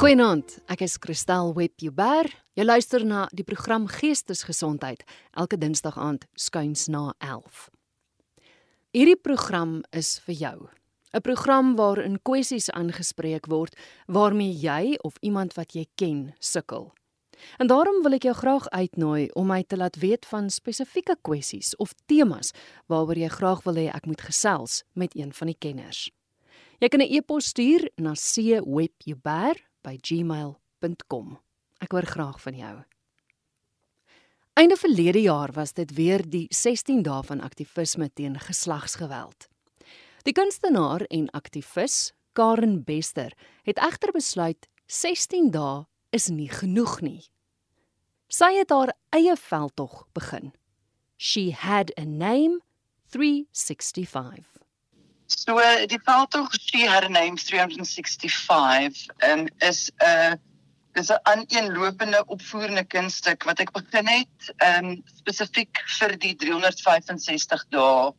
Goeienaand, ek is Christel Webber. Jy luister na die program Geestesgesondheid elke Dinsdag aand skuins na 11. Hierdie program is vir jou. 'n Program waarin kwessies aangespreek word waarmee jy of iemand wat jy ken sukkel. En daarom wil ek jou graag uitnooi om my te laat weet van spesifieke kwessies of temas waaroor jy graag wil hê ek moet gesels met een van die kenners. Jy kan 'n e-pos stuur na cwebjuber@gmail.com. Ek hoor graag van jou. Einde verlede jaar was dit weer die 16 dae van aktivisme teen geslagsgeweld. Die kunstenaar en aktivis Karen Bester het egter besluit 16 dae is nie genoeg nie. Sy het haar eie veldtog begin. She had a name 365. So die veldtog She a name 365 um, is 'n uh, is 'n aaneenlopende opvoerende kunststuk wat ek begin het um, spesifiek vir die 365 dae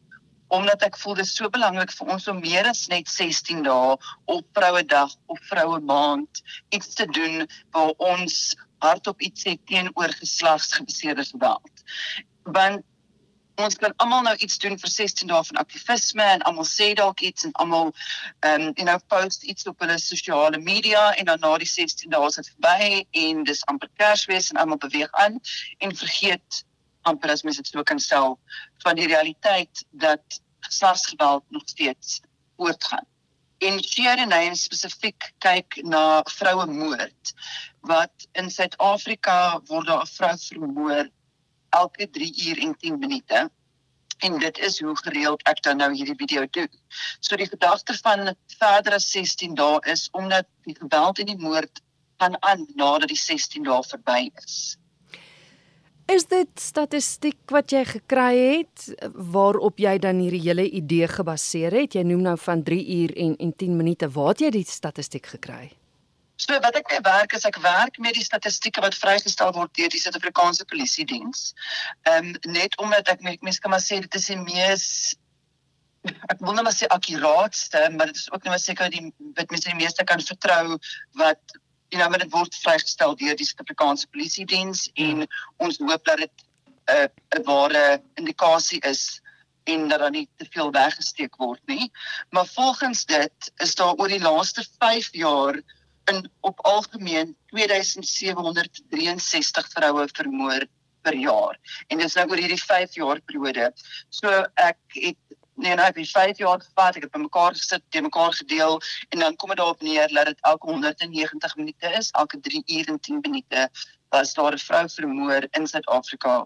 omdat ek voel dit is so belangrik vir ons om meer as net 16 dae op Vrouedag of Vroue Maand iets te doen waar ons hardop iets sê teenoor geslagsgebaseerde geweld. Want ons kan almal nou iets doen vir 16 dae van aktivisme en almal sê dalk iets en almal ehm um, you know post iets op hulle sosiale media en dan na die 16 dae is dit verby en dis amper Kersfees en almal beweeg aan en vergeet amper as mens dit so kan stel van die realiteit dat geslagsgeweld nog steeds voortgaan. En Name spesifiek kyk na vroue moord wat in Suid-Afrika word daar 'n vrou vermoor elke 3 uur en 10 minute. En dit is hoe gereeld ek dan nou hierdie video doen. So die gedagte van verder as 16 dae is omdat die geweld en die moord gaan aan nadat die 16 dae verby is. Is dit statistiek wat jy gekry het waarop jy dan hierdie hele idee gebaseer het? Jy noem nou van 3 uur en en 10 minute. Waar het jy die statistiek gekry? So wat ek werk is ek werk met die statistieke wat vrygestel word deur die Suid-Afrikaanse Polisie Diens. Ehm um, net omdat ek mense kan maar sê dit is die mees ek wil net maar sê akkuraatste, maar dit is ook maar seker die wat mense die meeste kan vertrou wat you know, maar dit word vrygestel deur die Suid-Afrikaanse Polisie Diens en ons hoop dat dit 'n uh, 'n ware indikasie is en dat daar nie te veel weggesteek word nie. Maar volgens dit is daar oor die laaste 5 jaar in op algemeen 2763 vroue vermoor per jaar. En dis nou oor hierdie 5 jaar periode. So ek het nee, nou, ek het 5 jaar gevat, ek het bymekaar gesit, te mekaar gedeel en dan kom dit daarop neer dat dit elke 190 minute is, elke 3 uur en 10 minute was daar 'n vrou vermoor in Suid-Afrika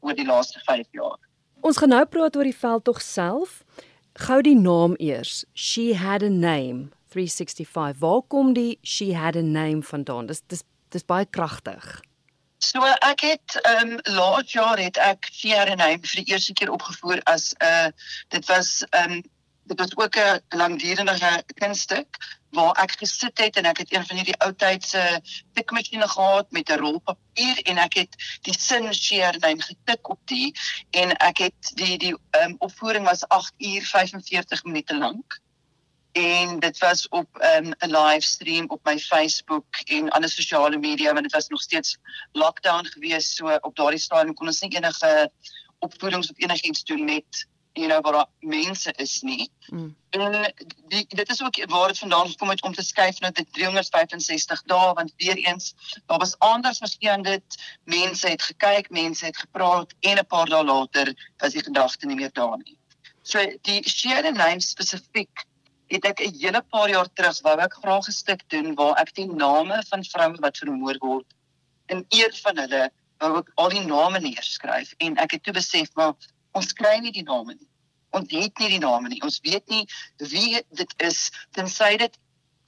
oor die laaste 5 jaar. Ons gaan nou praat oor die veldtog self. Gou die naam eers. She had a name 365. Waar kom die she had a name vandaan? Dis dis dis baie kragtig. So ek het ehm um, laat jaar het ek Fierenheim vir die eerste keer opgevoer as 'n uh, dit was ehm um, dit was ook 'n langdurige kunststuk waar ek gesit het en ek het een van hierdie ou tydse tikmasjiene gehad met 'n rol papier en ek het die sin Fierenheim getik op die en ek het die die um, opvoering was 8 uur 45 minute lank en dit was op 'n um, livestream op my Facebook en ander sosiale media want dit was nog steeds lockdown gewees so op daardie stadium kon ons nie enige opvoedings of enigiets doen met you know waar mense is nie. Mm. En die, dit is ook waar dit vandaan gekom het om te skuif na dit 365 dae want weer eens daar was anders verstaan dit mense het gekyk, mense het gepraat en 'n paar dae later was die gedagte nie meer daar nie. So die share name spesifiek het ek 'n hele paar jaar terug wou ek graag 'n stuk doen waar ek die name van vroue wat vermoor word in eer van hulle wou ek al die name neerskryf en ek het toe besef maar ons kry nie die name nie. Ons het nie die name nie. Ons weet nie wie dit is tensy dit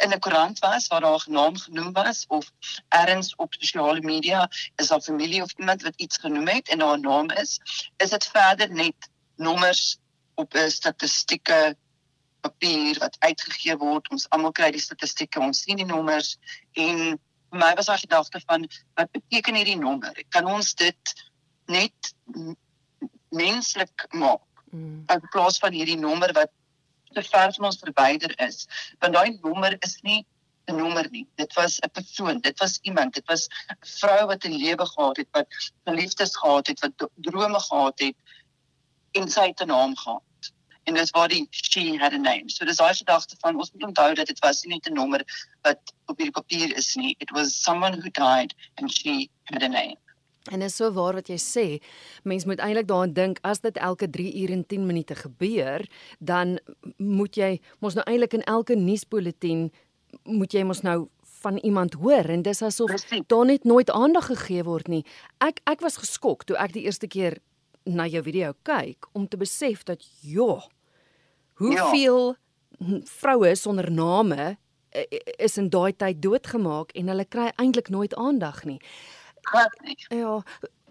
in 'n koerant was waar daar 'n naam genoem was of ergens op sosiale media is daar familie of iemand wat iets genoem het en daar 'n naam is, is dit verder net nommers op 'n statistieke papier wat uitgegee word. Ons almal kry die statistieke, ons sien die nommers en vir my was daar gedagte van wat beteken hierdie nommer? Kan ons dit net menslik maak? Mm. In plaas van hierdie nommer wat te ver van ons verwyder is. Want daai nommer is nie 'n nommer nie. Dit was 'n persoon, dit was iemand, dit was 'n vrou wat 'n lewe gehad het, wat geliefdes gehad het, wat drome gehad het en sy het 'n naam gehad. En dis waar die she had a name. So dis daai gedagte van ons moet onthou dat dit was nie net 'n nommer wat op hierdie papier is nie. It was someone who died and she had a name. En dit is so waar wat jy sê. Mens moet eintlik daaraan dink as dit elke 3 ure en 10 minute gebeur, dan moet jy mos nou eintlik in elke nuusbulletin moet jy mos nou van iemand hoor en dis asof daar net nooit aandag gegee word nie. Ek ek was geskok toe ek die eerste keer na jou video kyk om te besef dat ja, hoeveel ja. vroue sonder name eh, eh, is in daai tyd doodgemaak en hulle kry eintlik nooit aandag nie. Ja,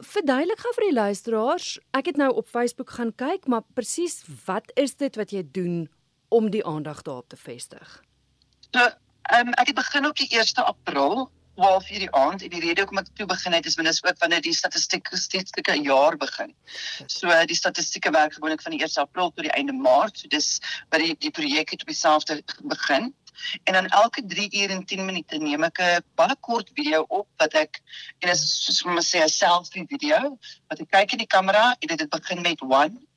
verduidelik gou vir die luisteraars. Ek het nou op Facebook gaan kyk, maar presies wat is dit wat jy doen om die aandag daarop te vestig? So, ehm um, ek het begin op die 1 April 12 uur die aand en die rede hoekom ek toe begin het is want is ook wanneer die statistieke statistieke jaar begin. So die statistieke werk gewoonlik van die 1 April tot die einde Maart. So dis wat die die projek het op dieselfde begin. En dan elke 3 uur en 10 minute neem ek 'n baie kort video op wat ek en dit is soos om te sê 'n selfie video wat ek kyk in die kamera en dit begin met 1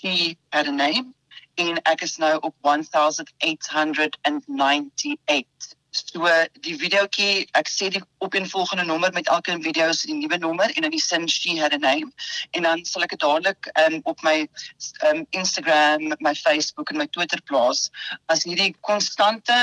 she had a name en ek is nou op 1898 So die videoetjie, ek sê die op en volgende nommer met elke video is die nuwe nommer en dan die sin she had a name en dan sal ek dit dadelik um, op my um, Instagram, my Facebook en my Twitter plaas as hierdie konstante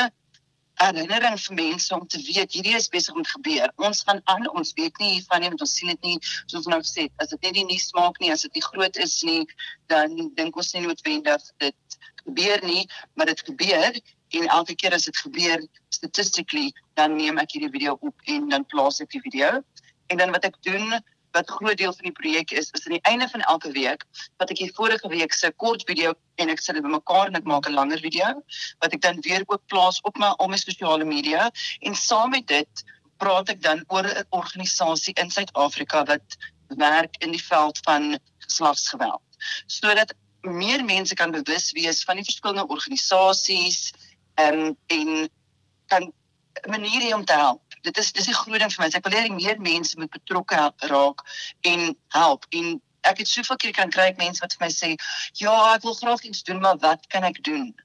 herinnering vir mense om te weet hierdie is besig om te gebeur. Ons gaan aan, ons weet nie hiervan nie, want ons sien dit nie soos ons nou sê, as dit net nie nuus maak nie, as dit nie groot is nie, dan dink ons nie noodwendig dit gebeur nie, maar dit gebeur en elke keer as dit gebeur statistically dan neem ek hierdie video op en dan plaas ek die video. En dan wat ek doen wat groot deel van die projek is is aan die einde van elke week wat ek die vorige week se kort video en ek sit dit bymekaar en ek maak 'n langer video wat ek dan weer ook plaas op my al my sosiale media. En saam met dit praat ek dan oor 'n organisasie in Suid-Afrika wat werk in die veld van geslagsgeweld. Sodat meer mense kan bewus wees van die verskillende organisasies um, en kan maniere om te help. Dit is dis die groot ding vir my. Ek wil hê meer mense moet betrokke raak en help. En ek het soveel keer kan kry mense wat vir my sê, "Ja, ek wil graag iets doen, maar wat kan ek doen?"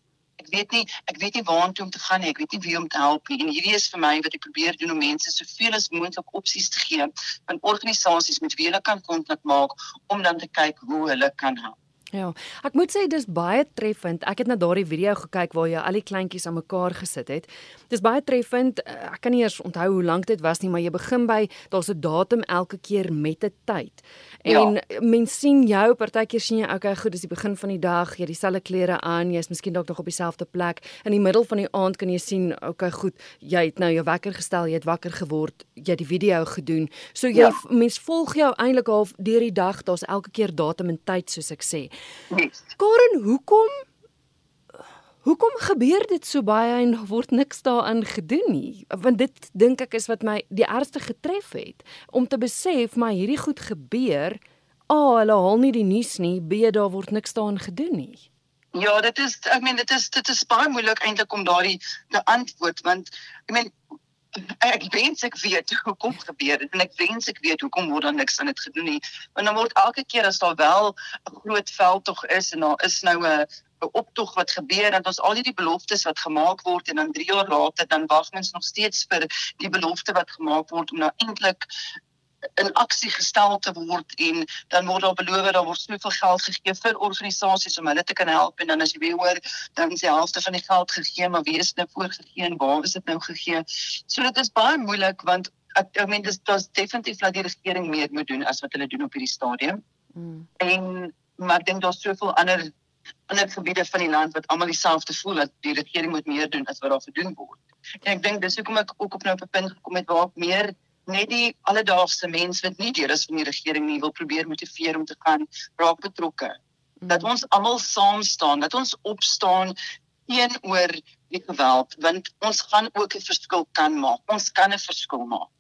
Ek weet nie, ek weet nie waartoe om te gaan nie. Ek weet nie wie om te help nie. En hierdie is vir my wat ek probeer doen om mense soveel as moontlik opsies te gee van organisasies met wie hulle kan kontak maak om dan te kyk hoe hulle kan help. Ja, ek moet sê dis baie treffend. Ek het na daardie video gekyk waar jy al die kleintjies aan mekaar gesit het. Dis baie treffend. Ek kan nie eers onthou hoe lank dit was nie, maar jy begin by daar's 'n datum elke keer met 'n tyd. En ja. mens sien jou partykeer sien jy okay, goed, dis die begin van die dag, jy het dieselfde klere aan, jy's miskien dalk nog op dieselfde plek. In die middel van die aand kan jy sien, okay, goed, jy het nou jou wekker gestel, jy het wakker geword, jy het die video gedoen. So jy ja. mens volg jou eintlik half deur die dag, daar's elke keer datum en tyd soos ek sê. Yes. Karen, hoekom hoekom gebeur dit so baie en word niks daaraan gedoen nie? Want dit dink ek is wat my die ergste getref het om te besef maar hierdie goed gebeur. A, oh, hulle haal nie die nuus nie, B, daar word niks daaraan gedoen nie. Ja, dit is ek meen dit is dit is baie moeilik eintlik om daardie te antwoord want ek meen ek wens ek weet hoekom gebeur dit en ek wens ek weet hoekom word dan niks aan dit gedoen nie want dan word elke keer as daar wel 'n groot veldtog is en daar is nou 'n 'n optog wat gebeur dat ons al hierdie beloftes wat gemaak word en dan 3 jaar later dan wag mens nog steeds vir die belofte wat gemaak word om nou eintlik in aksie gestel te word en dan word daar beloof dat daar word soveel geld gegee vir organisasies om hulle te kan help en dan as jy weer hoor dan is die helfte van die geld gegee maar wie is dit nou voorgegee en waar is dit nou gegee? So dit is baie moeilik want ek ek meen dis dis definitief dat die regering meer moet doen as wat hulle doen op hierdie stadium. Mm. en maar ek dink daar's soveel ander ander gebiede van die land wat almal dieselfde voel dat die regering moet meer doen as wat daar gedoen word. En ek dink dis hoekom ek ook op nou op 'n punt gekom het waar ek meer net die alledaagse mens wat nie deur is van die regering nie wil probeer motiveer om te gaan raak betrokke. Hmm. Dat ons almal saam staan, dat ons opstaan teenoor die geweld want ons gaan ook 'n verskil kan maak. Ons kan 'n verskil maak.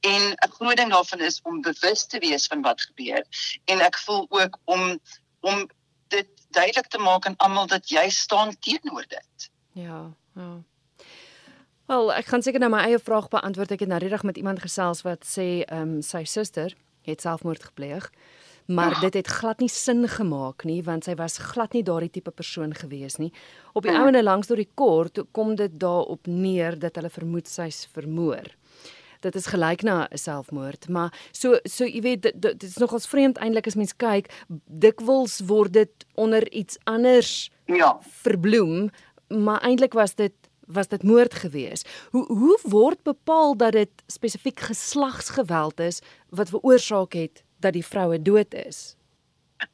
En 'n groot ding daarvan is om bewus te wees van wat gebeur en ek voel ook om om dit duidelik te maak aan almal dat jy staan teenoor dit. Ja, ja. Wel, ek gaan seker nou my eie vraag beantwoord. Ek het nou reg met iemand gesels wat sê ehm um, sy suster het selfmoord gepleeg. Maar ja. dit het glad nie sin gemaak nie want sy was glad nie daardie tipe persoon gewees nie. Op die ja. ouene langs deur die kort kom dit daarop neer dat hulle vermoed sy's vermoor. Dit is gelyk na 'n selfmoord, maar so so jy weet dit, dit is nogals vreemd eintlik as mens kyk, dikwels word dit onder iets anders ja verbloem, maar eintlik was dit was dit moord gewees. Hoe hoe word bepaal dat dit spesifiek geslagsgeweld is wat veroorsaak het dat die vroue dood is?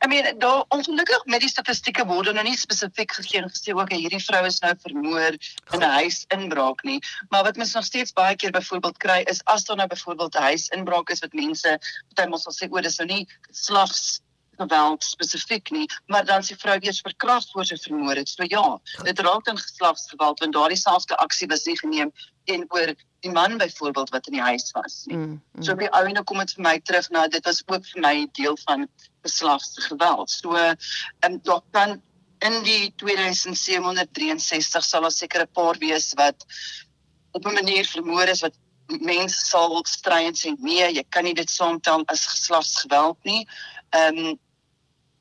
I mean, daar ongelukkig met die statistieke word nou nie spesifiek gegee en gesê ook hierdie vrou is nou vermoor in 'n huis inbraak nie, maar wat mens nog steeds baie keer byvoorbeeld kry is as daar nou byvoorbeeld 'n huis inbraak is wat mense partymal sal sê o, dis nou nie slags geweld spesifiek nie, maar dan se vrou weer verkragt voor sy vermoor het. So ja, dit raak dan geslagsgeweld want daardie selfde aksie was nie geneem teenoor die man byvoorbeeld wat in die huis was nie. Mm, mm. So op die ouene kom dit vir my terug na dit was ook vir my deel van geslagsgeweld. So ehm um, daar kan in die 2763 sal daar seker 'n paar wees wat op 'n manier vermoor is wat mense sal stry en sê nee, jy kan nie dit saamtel as geslagsgeweld nie. Ehm um,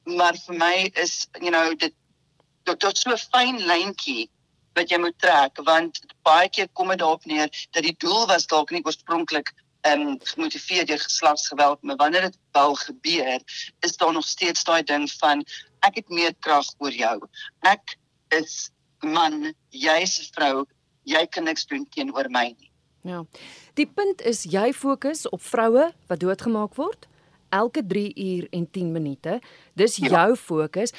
maar vir my is you know dit dit is so 'n fyn lyntjie wat jy moet trek want baie keer kom dit daarop neer dat die doel was dalk nie oorspronklik ehm um, gemotiveer deur geslagsgeweld maar wanneer dit wel gebeur is daar nog steeds daai ding van ek het meer krag oor jou. Ek is man jy's 'n vrou. Jy kan niks doen teenoor my nie. Ja. Die punt is jy fokus op vroue wat doodgemaak word elke 3 uur en 10 minute. Dis ja. jou fokus.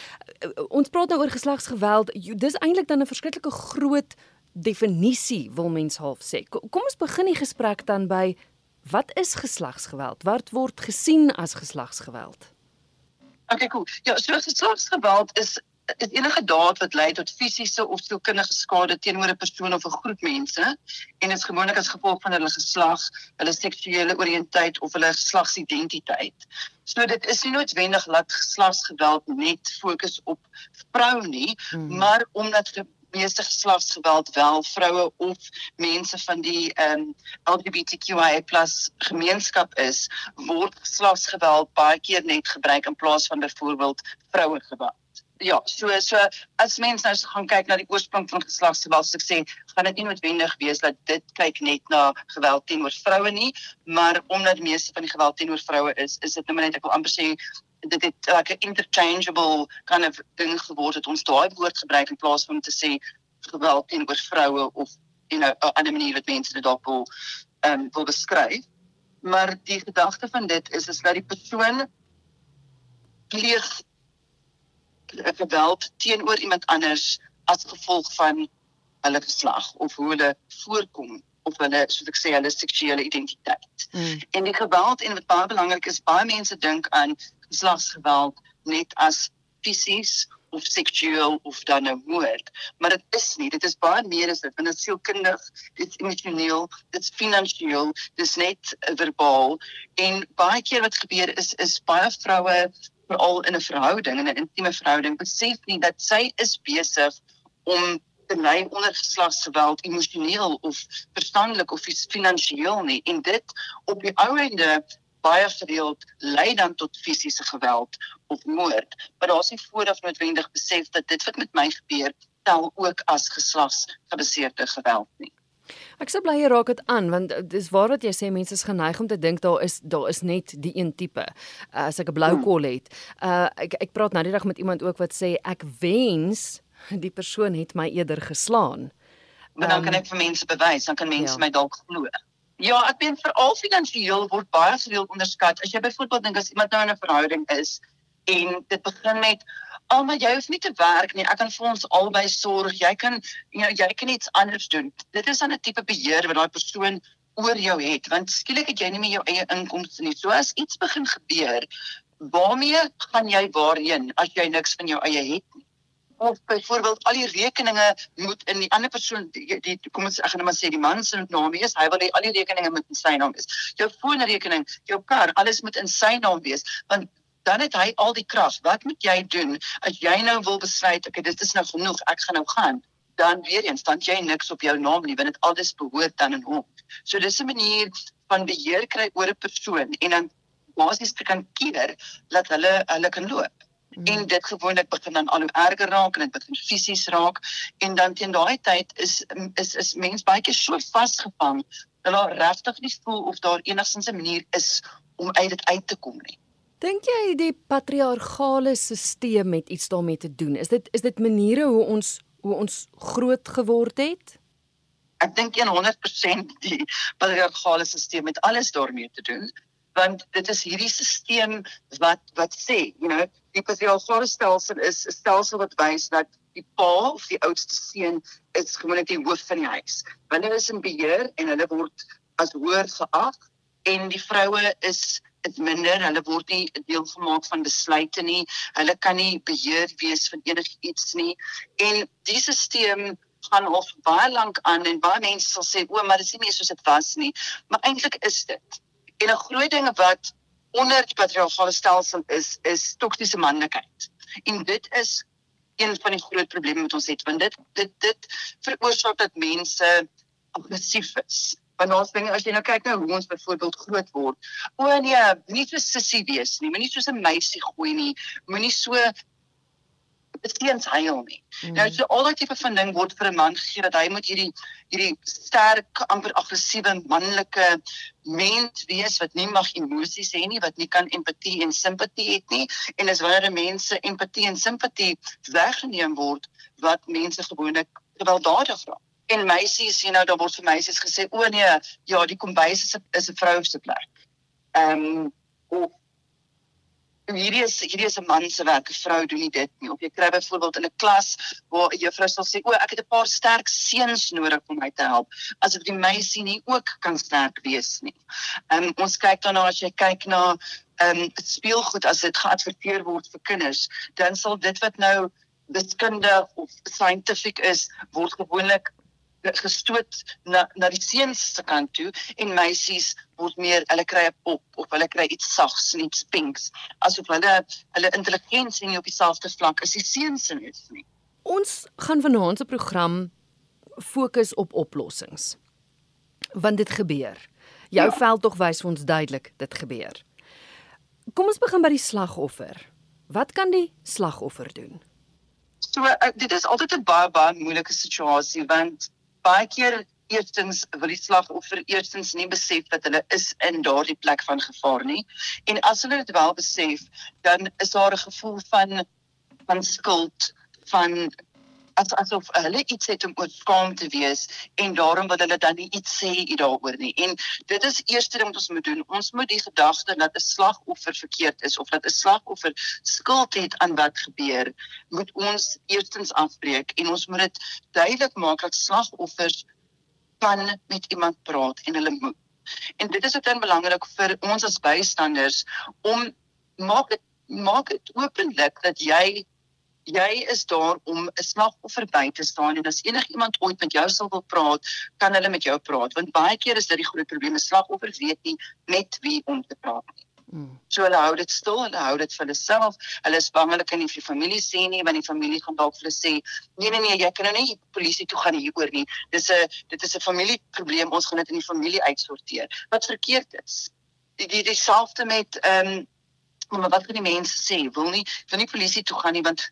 Ons praat nou oor geslagsgeweld. Dis eintlik dan 'n verskriklike groot definisie wil mens half sê. Kom ons begin die gesprek dan by wat is geslagsgeweld? Wat word gesien as geslagsgeweld? Okay, cool. Ja, so geslagsgeweld is is enige daad wat lei tot fisiese of sielkundige skade teenoor 'n persoon of 'n groep mense en is gewoonlik as gevolg van hulle geslag, hulle seksuele oriënteit of hulle geslagsidentiteit. So dit is nie noodwendig dat geslagsgeweld net fokus op vrou nie, hmm. maar omdat meeste geslagsgeweld wel vroue of mense van die ehm um, LGBTQIA+ gemeenskap is, word geslagsgeweld baie keer net gebruik in plaas van byvoorbeeld vroue geweld ja, so so as mens nou gaan kyk na die oorsprong van geslagsgeweld, so ek sê, gaan dit nie noodwendig wees dat dit kyk net na geweld teenoor vroue nie, maar omdat meeste van die geweld teenoor vroue is, is dit nou net ek wil amper sê dit het like 'n interchangeable kind of ding geword het ons daai woord gebruik in plaas van om te sê geweld teenoor vroue of you know 'n ander manier wat mense dit dalk wil ehm um, wil beskryf. Maar die gedagte van dit is is dat die persoon pleeg geweld teenoor iemand anders as gevolg van hulle geslag of hoe hulle voorkom of hulle soos ek sê hulle seksuele identiteit. Mm. En die geweld en wat baie belangrik is, baie mense dink aan geslagsgeweld net as fisies of seksueel of dan 'n moord, maar dit is nie. Dit is baie meer as dit. Dit is sielkundig, dit is emosioneel, dit is finansiëel, dit is net verbaal en baie keer wat gebeur is is baie vroue veral in 'n verhouding en 'n intieme verhouding besef nie dat sy is besig om te ly onder geslagsgeweld emosioneel of verstandelik of finansiëel nie. En dit op die ou einde baie gereeld lei dan tot fisiese geweld of moord. Maar daar's nie vooraf noodwendig besef dat dit wat met my gebeur tel ook as geslagsgebaseerde geweld nie Ek sou bly jy raak dit aan want dis waar wat jy sê mense is geneig om te dink daar is daar is net die een tipe. Uh, as ek 'n blou hmm. kol het. Uh ek ek praat nou die dag met iemand ook wat sê ek wens die persoon het my eerder geslaan. Maar dan um, kan ek vir mense bewys, dan kan mense ja. my dalk glo. Ja, ek ben veral finansiëel word baie gereeld onderskat. As jy byvoorbeeld dink as iemand nou in 'n verhouding is en dit begin met Alma jy hoef nie te werk nie. Ek kan vir ons albei sorg. Jy kan you know, jy kan iets anders doen. Dit is 'n tipe beheer wat daai persoon oor jou het want skielik het jy nie meer jou eie inkomste nie. So as iets begin gebeur, waarmee gaan jy waarheen as jy niks van jou eie het nie? Of byvoorbeeld al die rekeninge moet in die ander persoon die, die kom ons ek gaan net maar sê die man se naam wees. Hy wil hê al die rekeninge moet in sy naam wees. Jou foonrekening, jou kar, alles moet in sy naam wees want dan het hy al die krag. Wat moet jy doen as jy nou wil besluit, okay, dit is nou genoeg, ek gaan nou gaan. dan weer eens dan jy niks op jou naam nie want dit alles behoort dan aan hom. So dis 'n manier van beheer kry oor 'n persoon en dan basies te kan keer dat hulle hulle kan loop. Mm. En dit gewoonlik begin dan al hoe erger raak en dit begin fisies raak en dan teen daai tyd is is is mens baie keer so vasgevang dat hulle regtig nie voel of daar enigsins 'n manier is om uit dit uit te kom nie. Dink jy die patriargale stelsel het iets daarmee te doen? Is dit is dit maniere hoe ons hoe ons groot geword het? Ek dink 100% die patriargale stelsel het alles daarmee te doen want dit is hierdie stelsel wat wat sê, you know, die patriargale stelsel is 'n stelsel wat wys dat die pa of die oudste seun is gewoonlik die hoof van die huis. Wanneer is in beheer en hulle word as hoër geag en die vroue is dit minder. Hulle word nie deel gemaak van besluite nie. Hulle kan nie beheer wees van enigiets nie. En die stelsel gaan al baie lank aan en baie mense sal sê o maar dit is nie meer soos dit was nie. Maar eintlik is dit. En 'n groot ding wat onder die patriargale stelsel is, is toksiese manlikheid. En dit is een van die groot probleme wat ons het want dit dit dit veroorsaak dat mense aggressief is. Want ons ding as jy nou kyk nou hoe ons byvoorbeeld groot word. O nee, nie so sissie wees nie, moenie soos 'n meisie gooi nie, moenie so steens huil nie. Mm. Nou so al daai tipe van ding word vir 'n man gegee dat hy moet hierdie hierdie sterk amper aggressiewe manlike mens wees wat nie mag emosies hê nie, wat nie kan empatie en simpatie het nie en as wanneer mense empatie en simpatie weggeneem word wat mense gewoonlik gewelddadig raak. En meisies, jy nou, daar word vir meisies gesê o nee, ja, die kombuis is 'n is 'n vrou se plek. Ehm um, hierdie is hierdie is 'n man se werk, 'n vrou doen nie dit nie. Of jy kry byvoorbeeld in 'n klas waar 'n juffrou sal sê, "O, ek het 'n paar sterk seuns nodig om my te help." Asof die meisie nie ook kan sterk wees nie. Ehm um, ons kyk dan na as jy kyk na ehm um, speelgoed as dit geadverteer word vir kinders, dan sal dit wat nou wiskunde of scientific is, word gewoonlik gestoot na na die seuns se kant toe en meisies word meer hulle kry 'n pop of hulle kry iets sags en iets pinks asof hulle hulle intelligensie nie op dieselfde vlak as die seuns is nie. Ons gaan vanaand se program fokus op oplossings. Want dit gebeur. Jou ja. veld tog wys vir ons duidelik dit gebeur. Kom ons begin by die slagoffer. Wat kan die slagoffer doen? So uh, dit is altyd 'n baie baie moeilike situasie want baie keer eerstens wil die slagoffer eerstens nie besef dat hulle is in daardie plek van gevaar nie. En as hulle dit wel besef dan is daar 'n gevoel van van skuld van as asof hulle iets het om oor skaam te wees en daarom wil hulle dan nie iets sê daaroor nie. En dit is eerste ding wat ons moet doen. Ons moet die gedagte dat 'n slagoffer verkeerd is of dat 'n slagoffer skuld het aan wat gebeur, moet ons eerstens afbreek en ons moet dit duidelik maak dat slagoffers kan met iemand praat en hulle moet. En dit is ook dan belangrik vir ons as bystanders om maak dit maak dit openlik dat jy jy is daar om 'n slagoffer by te staan en as enigiemand ooit met jou sal wil praat, kan hulle met jou praat want baie keer is dit die groot probleem, 'n slagoffer weet nie met wie om te praat nie. Hmm. So hulle hou dit stil, hulle hou dit vir hulle self. Hulle is bang hulle kan nie vir die familie sê nie, want die familie gaan dalk vir hulle sê, "Nee nee nee, jy kan nou nie polisie toe gaan hieroor nie. Dis 'n dit is 'n familieprobleem. Ons gaan dit in die familie uitsorteer." Wat verkeerd is. Die die dieselfde met ehm um, maar wat gaan die mense sê? Wil nie wil nie polisie toe gaan nie want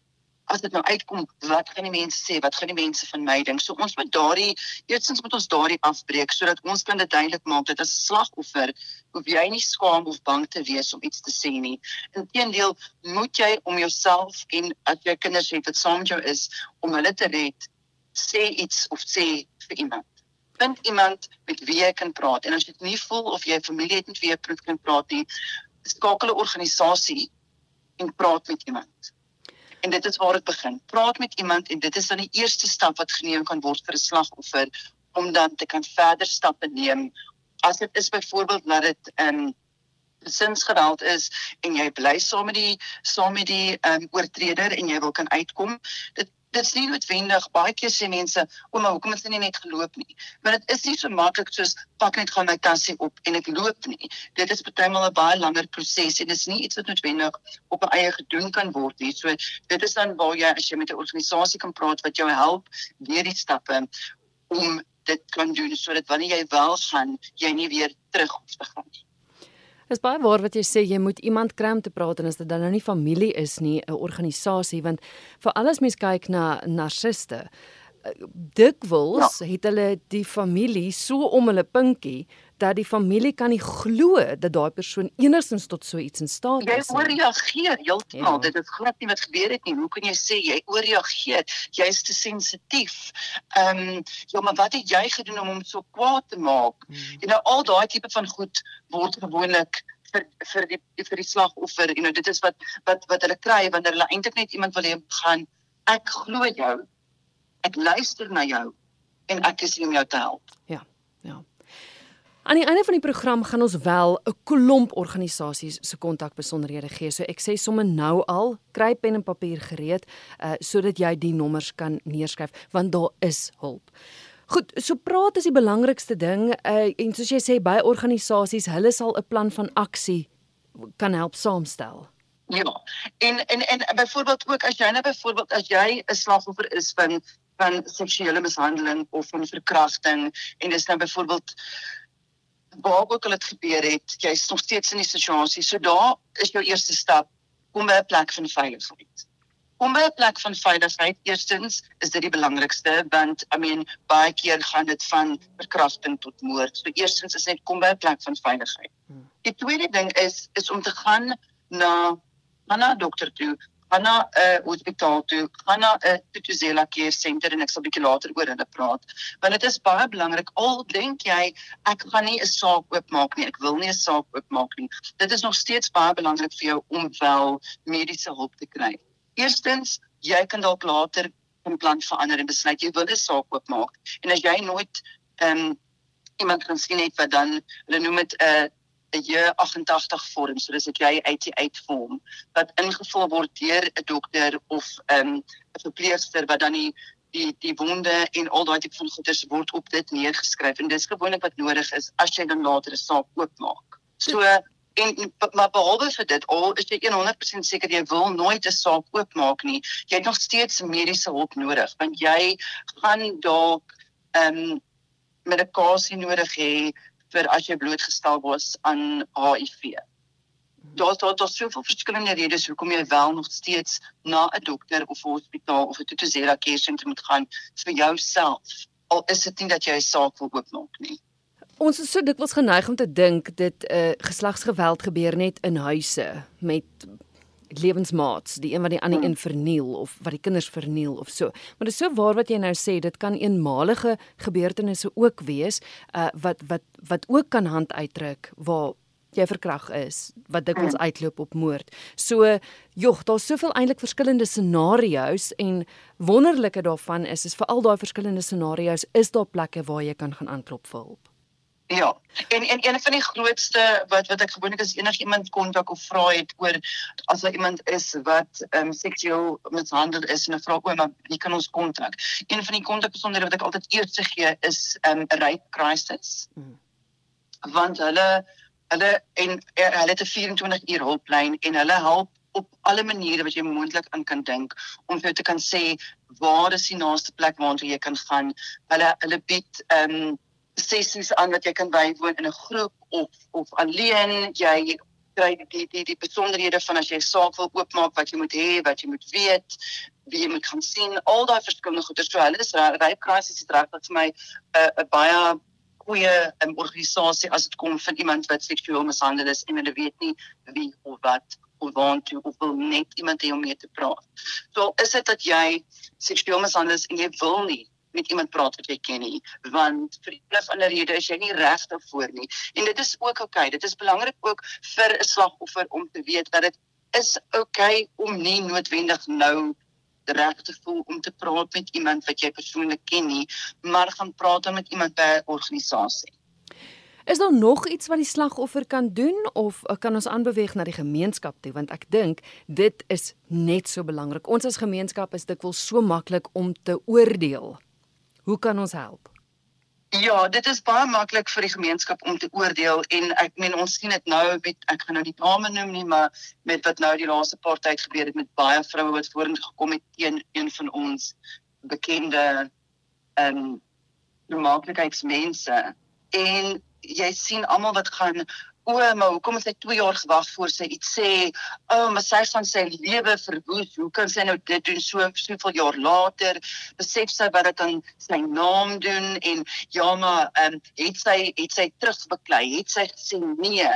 as dit nou uitkom, wat gaan die mense sê? Wat gaan die mense van my dink? So ons moet daardie eerstens moet ons daardie afbreek sodat ons kan dit duidelik maak dat as 'n slagoffer hoef jy nie skaam of bang te wees om iets te sê nie. Inteendeel, moet jy om jouself en as jy kinders het wat saam met jou is om hulle te red, sê iets of sê vir iemand vind iemand met wie jy kan praat en as jy dit nie voel of jy 'n familie het met wie jy kan praat nie skakel 'n organisasie en praat met iemand en dit is waar dit begin. Praat met iemand en dit is dan die eerste stap wat geneem kan word vir 'n slagoffer om dan te kan verder stappe neem. As dit is byvoorbeeld dat dit 'n um, gesinsgeweld is en jy bly saam met die saam met die um, oortreder en jy wil kan uitkom, dit Dit is nie noodwendig baie keer sê mense, "O, maar hoekom het jy nie net geloop nie?" Maar dit is nie so maklik soos pak net gaan my tassie op en ek loop nie. Dit is partymal 'n baie langer proses en dit is nie iets wat noodwendig op 'n eie gedoen kan word nie. So dit is dan waar jy as jy met 'n organisasie kan praat wat jou help deur die stappe om dit kan doen sodat wanneer jy wel gaan, jy nie weer terug hoef te gaan nie. Dis baie waar wat jy sê jy moet iemand kry om te praat en as dit dan nou nie familie is nie, 'n organisasie want vir alles mens kyk na narciste. Eh, dikwels ja. het hulle die familie so om hulle pinkie dat die familie kan nie glo dat daai persoon enigstens tot so iets in staat is. Jy ooreageer heeltemal. Ja. Dit is glad nie wat gebeur het nie. Hoe kan jy sê jy ooreageer? Jy is te sensitief. Ehm um, ja, maar wat het jy gedoen om hom so kwaad te maak? Hmm. You know, al daai tipe van goed word gewoonlik vir vir die vir die slagoffer, you know, dit is wat wat wat hulle kry wanneer hulle eintlik net iemand wil hê gaan ek glo jou. Ek luister na jou en ek is hier om jou te help. Ja. Ja. Aan die einde van die program gaan ons wel 'n klomp organisasies se kontakbesonderhede gee. So ek sê sommer nou al, kry pen en papier gereed uh sodat jy die nommers kan neerskryf want daar is hulp. Goed, so praat is die belangrikste ding uh en soos jy sê by organisasies, hulle sal 'n plan van aksie kan help saamstel. Ja. En en en byvoorbeeld ook as jy nou byvoorbeeld as jy 'n slagoffer is van van seksuele mishandeling of van verkrachting en dis nou byvoorbeeld waar ook al dit gebeur het, jy's nog steeds in die situasie. So daar is jou eerste stap om by 'n plek van veiligheid. Om by 'n plek van veiligheid, eerstens is dit die belangrikste want I mean baie keer gaan dit van verkrachting tot moord. So eerstens is net kom by 'n plek van veiligheid. Hmm. Die tweede ding is is om te gaan na na 'n dokter toe gaan na 'n uh, hospitaal toe, gaan na 'n uh, Tutuzela Care Center en ek sal bietjie later oor hulle praat. Want dit is baie belangrik. Al dink jy ek gaan nie 'n saak oopmaak nie, ek wil nie 'n saak oopmaak nie. Dit is nog steeds baie belangrik vir jou om wel mediese hulp te kry. Eerstens, jy kan dalk later 'n plan verander en besluit jy wil 'n saak oopmaak. En as jy nooit ehm um, iemand kan sien het wat dan hulle noem dit 'n uh, 'n J88 vorm, so dis 'n J88 vorm wat ingevul word deur 'n dokter of 'n um, verpleegster wat dan die die die wonde en al daai tipe van goeders word op dit neergeskryf en dis gewoonlik wat nodig is as jy dan later 'n saak oopmaak. So en maar behalwe vir dit al is jy 100% seker jy wil nooit 'n saak oopmaak nie. Jy het nog steeds mediese hulp nodig want jy gaan dalk ehm um, medikasie nodig hê vir as jy blootgestel was aan HIV. Daar's daar daar soveel verskillende redes hoekom jy wel nog steeds na 'n dokter of 'n hospitaal of 'n Tutuzela care center moet gaan vir jouself. Al is dit nie dat jy 'n saak wil oopmaak nie. Ons is so dikwels geneig om te dink dit 'n uh, geslagsgeweld gebeur net in huise met lewensmaats, die een wat die ander hmm. een verniel of wat die kinders verniel of so. Maar dit is so waar wat jy nou sê, dit kan eenmalige gebeurtenisse ook wees uh wat wat wat ook kan hand uitdruk waar jy verkrag is wat dikwels hmm. uitloop op moord. So jog, daar's soveel eintlik verskillende scenario's en wonderlike daarvan is is vir al daai verskillende scenario's is daar plekke waar jy kan gaan aanklop vir hulp. Ja. En en een van die grootste wat wat ek gewoonlik as enigiemand kontak of vra het oor as daar iemand is wat ehm um, seksueel mishandel is en 'n vra oor maar wie kan ons kontak? Een van die kontakbesonderhede wat ek altyd eers gee is ehm um, rape crisis. Hmm. Want hulle hulle en er, hulle het 'n 24 uur hulplyn en hulle help op alle maniere wat jy moontlik aan kan dink om vir jou te kan sê waar is die naaste plek waartoe jy kan gaan. Hulle hulle bied ehm um, sessies aan wat jy kan bywoon in 'n groep of of alleen jy kry die die die besonderhede van as jy saak wil oopmaak wat jy moet hê wat jy moet weet wie jy moet gaan sien al daai verskillende goeie so hulle is rape crisis is regtig vir my 'n uh, 'n baie goeie um, organisasie as dit kom van iemand wat seksueel mishandel is en hulle weet nie wie of wat of want to of wil net iemand hê om mee te praat. So is dit dat jy seksueel mishandel is en jy wil nie met iemand praat wat jy ken nie want vir een of ander rede is jy nie reg daarvoor nie en dit is ook oukei okay. dit is belangrik ook vir 'n slagoffer om te weet dat dit is oukei okay om nie noodwendig nou reg te voel om te praat met iemand wat jy persoonlik ken nie maar gaan praat met iemand by 'n organisasie Is daar nog iets wat die slagoffer kan doen of eh, kan ons aanbeweeg na die gemeenskap toe want ek dink dit is net so belangrik. Ons as gemeenskap is dikwels so maklik om te oordeel. Hoe kan ons help? Ja, dit is baie maklik vir die gemeenskap om te oordeel en ek meen ons sien dit nou met ek gaan nou die name noem nie, maar met wat nou die laaste paar tyd gebeur het met baie vroue wat vorentoe gekom het teen een van ons bekende ehm um, normaalheidsmense en jy sien almal wat gaan o, maar hoekom het sy 2 jaar gewag voor sy iets sê? O, oh, maar sy gaan sy lewe verwoes. Hoe kan sy nou dit doen so soveel jaar later? Besef sy wat dit aan sy naam doen en ja, maar ehm um, het sy het sy terugbeklei? Het sy gesê nee?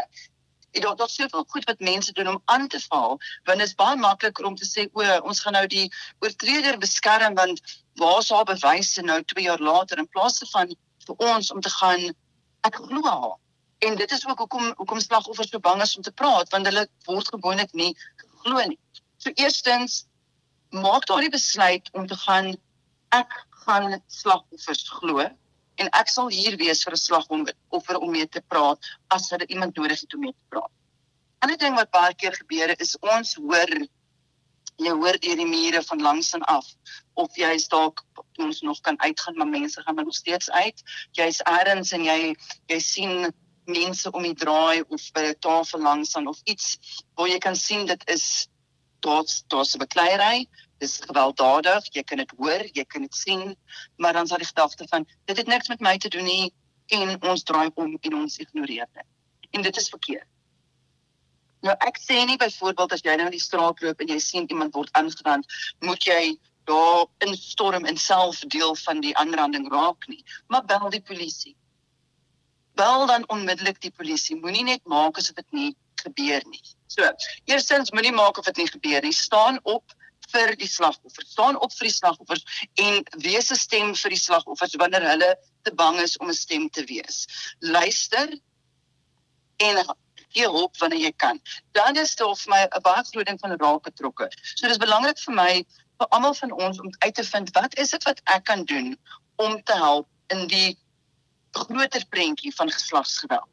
Dit daar daar's soveel goed wat mense doen om aan te val, want dit is baie makliker om te sê o, ons gaan nou die oortreder beskerm want waar is haar bewyse nou 2 jaar later in plaas van vir ons om te gaan ek glo haar. En dit is ook hoekom hoekom slagoffers so bang is om te praat want hulle word gewoonlik nie glo nie. So eerstens maak daardie besluit om te gaan ek gaan slagoffers glo en ek sal hier wees vir 'n slagoffer om mee te praat as hulle iemand nodig het om mee te praat. Ander ding wat baie keer gebeur is ons hoor jy hoor deur die mure van langs en af of jy is dalk ons nog kan uitgaan maar mense gaan nog steeds uit jy's eers en jy jy sien mense om die draai of by 'n tafel langs aan of iets waar jy kan sien dit is daar's daar's 'n bekleierery. Dis gewelddadig. Jy kan dit hoor jy kan dit sien. Maar dan sal die gedagte van dit het niks met my te doen nie en ons draai om en ons ignoreer dit. En dit is verkeerd. Nou ek sê nie byvoorbeeld as jy nou in die straat loop en jy sien iemand word aangerand, moet jy daar instorm en self deel van die aanranding raak nie, maar bel die polisie. Bel dan onmiddellik die polisie. Moenie net maak asof dit nie gebeur nie. So, eerstens moenie maak of dit nie gebeur nie. Staan op vir die slagoffer. Staan op vir die slagoffers en wees 'n stem vir die slagoffers wanneer hulle te bang is om 'n stem te wees. Luister en gee hulp wanneer jy kan. Dan is dit vir my 'n baie groot ding van raak betrokke. So dis belangrik vir my vir almal van ons om uit te vind wat is dit wat ek kan doen om te help in die groter prentjie van geslagsgeweld.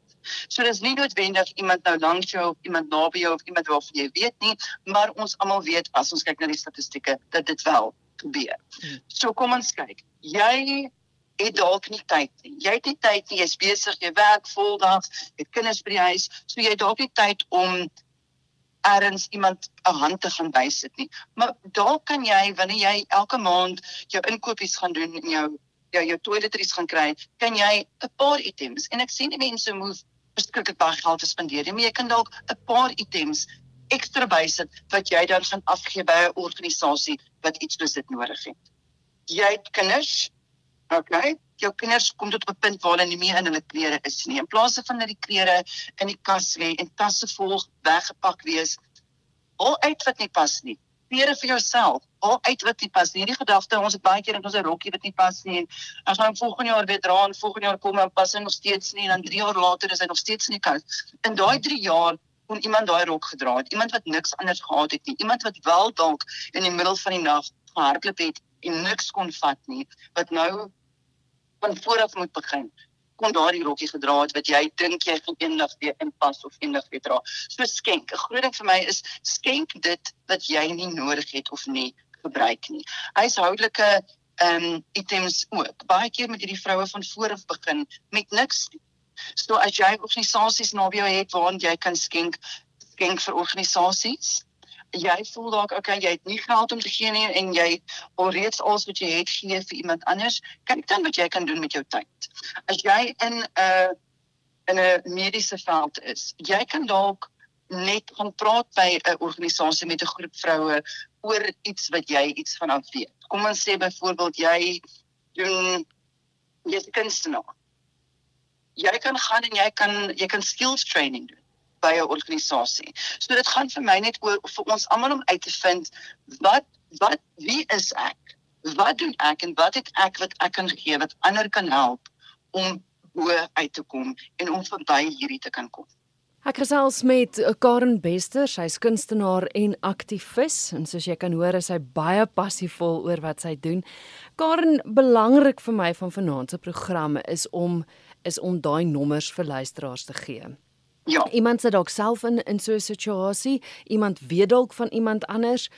So dis nie noodwendig iemand nou langs jou of iemand naby jou of iemand waarvan jy weet nie, maar ons almal weet as ons kyk na die statistieke dat dit wel gebeur. Hmm. So kom ons kyk. Jy het dalk nie tyd nie. Jy het nie tyd nie, jy's besig, jy werk voldag, jy het kinders by die huis, so jy het dalk nie tyd om erns iemand 'n hand te gaan bysit nie. Maar dalk kan jy wanneer jy elke maand jou inkopies gaan doen en jou jou jou toiletries gaan kry, kan jy 'n paar items en ek sien die mense moet beskikbaar baie geld te spandeer, maar jy kan dalk 'n paar items ekstra bysit wat jy dan gaan afgee by 'n organisasie wat iets soos dit nodig het. Jy het kinders, Okay. Jou kinders kom tot op 'n punt waar hulle nie meer in hulle klere is nie. In plaas van dat die klere in die kas lê en tasse vol weggepak wees, al uit wat nie pas nie. Klere vir jouself, al uit wat nie pas nie. Hierdie gedagte, ons het baie keer in ons 'n rokkie wat nie pas nie en as ons volgende jaar weer dra en volgende jaar kom en pas hy nog steeds nie en dan 3 jaar later is hy nog steeds nie kas. In daai 3 jaar kon iemand daai rok gedra het. Iemand wat niks anders gehad het nie. Iemand wat wel dalk in die middel van die nag gehardloop het en niks kon vat nie wat nou van vooraf moet begin kon daardie rokkie gedra het wat jy dink jy gaan eendag weer inpas of eendag weer dra. So skenk. 'n Groot ding vir my is skenk dit wat jy nie nodig het of nie gebruik nie. Huishoudelike ehm um, items ook. Baie keer met hierdie vroue van vooraf begin met niks. So as jy organisasies naby jou het waar jy kan skenk, skenk vir organisasies jy voel dalk okay jy het nie geld om te gee nie en jy alreeds alles wat jy het gee vir iemand anders. Kyk dan wat jy kan doen met jou tyd. As jy in 'n uh, in 'n mediese veld is jy kan dalk net gaan praat by 'n organisasie met 'n groep vroue oor iets wat jy iets van af weet. Kom ons sê byvoorbeeld jy doen jy's 'n kunstenaar. Jy kan gaan en jy kan jy kan skills training doen by 'n organisasie. So dit gaan vir my net oor vir ons almal om uit te vind wat wat wie is ek? Wat doen ek en wat het ek wat ek kan gee wat ander kan help om bo uit te kom en om verby hierdie te kan kom. Ek gesels met Karen Bester, sy's kunstenaar en aktivis en soos jy kan hoor is sy baie passievol oor wat sy doen. Karen, belangrik vir my van vanaand se programme is om is om daai nommers vir luisteraars te gee. Ja. Iemand sit dalk self in in so 'n situasie, iemand weet dalk van iemand anders.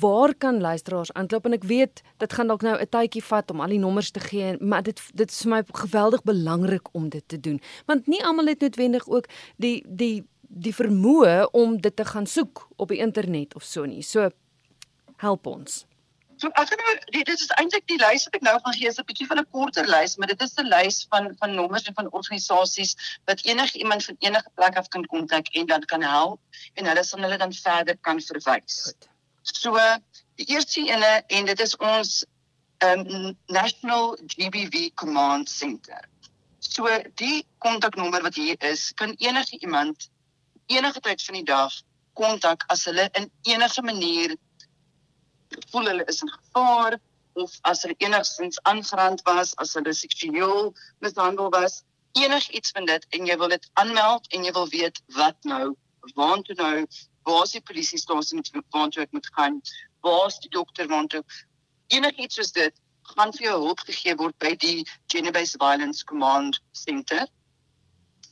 Waar kan luisteraars aanklop en ek weet dit gaan dalk nou 'n tydjie vat om al die nommers te gee, maar dit dit is vir my geweldig belangrik om dit te doen. Want nie almal het noodwendig ook die die die vermoë om dit te gaan soek op die internet of so nie. So help ons. So ek gaan nou dit is eintlik die lys wat ek nou gaan gee is 'n bietjie van 'n korter lys, maar dit is 'n lys van van nommers en van organisasies wat enige iemand van enige plek af kan kontak en dan kan help en hulle sal hulle dan verder kan verwys. So die eerste ene en dit is ons um, National GBV Command Center. So die kontaknommer wat hier is, kan enige iemand enige tyd van die dag kontak as hulle in enige manier voel hulle is in gevaar of as hulle enigstens aangerand was, as hulle seksueel mishandel was, enigiets van dit en jy wil dit aanmeld en jy wil weet wat nou, waartoe nou, waar is die polisiestasie met waartoe ek moet gaan, waar is die dokter waartoe enigiets soos dit gaan vir jou hulp gegee word by die Gender Based Violence Command Center.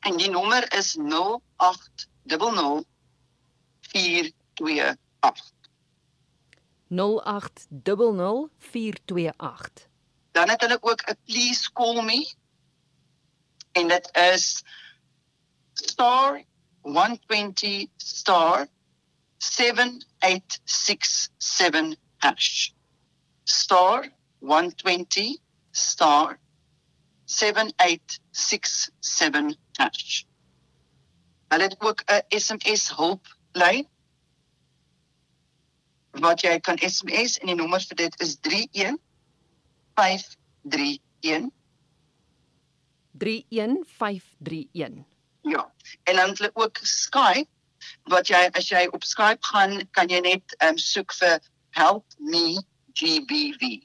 En die nommer is 0800 428 08004228. Dan het hulle ook 'n please call me en dit is star 120 star 7867 hash. Star 120 star 7867 hash. Hulle het ook 'n SMS hulplyn wat jy kan SMS en die nommer vir dit is 31531. 31531. Ja. En dan het hulle ook Skype wat jy as jy op Skype gaan, kan jy net ehm um, soek vir help me GBV.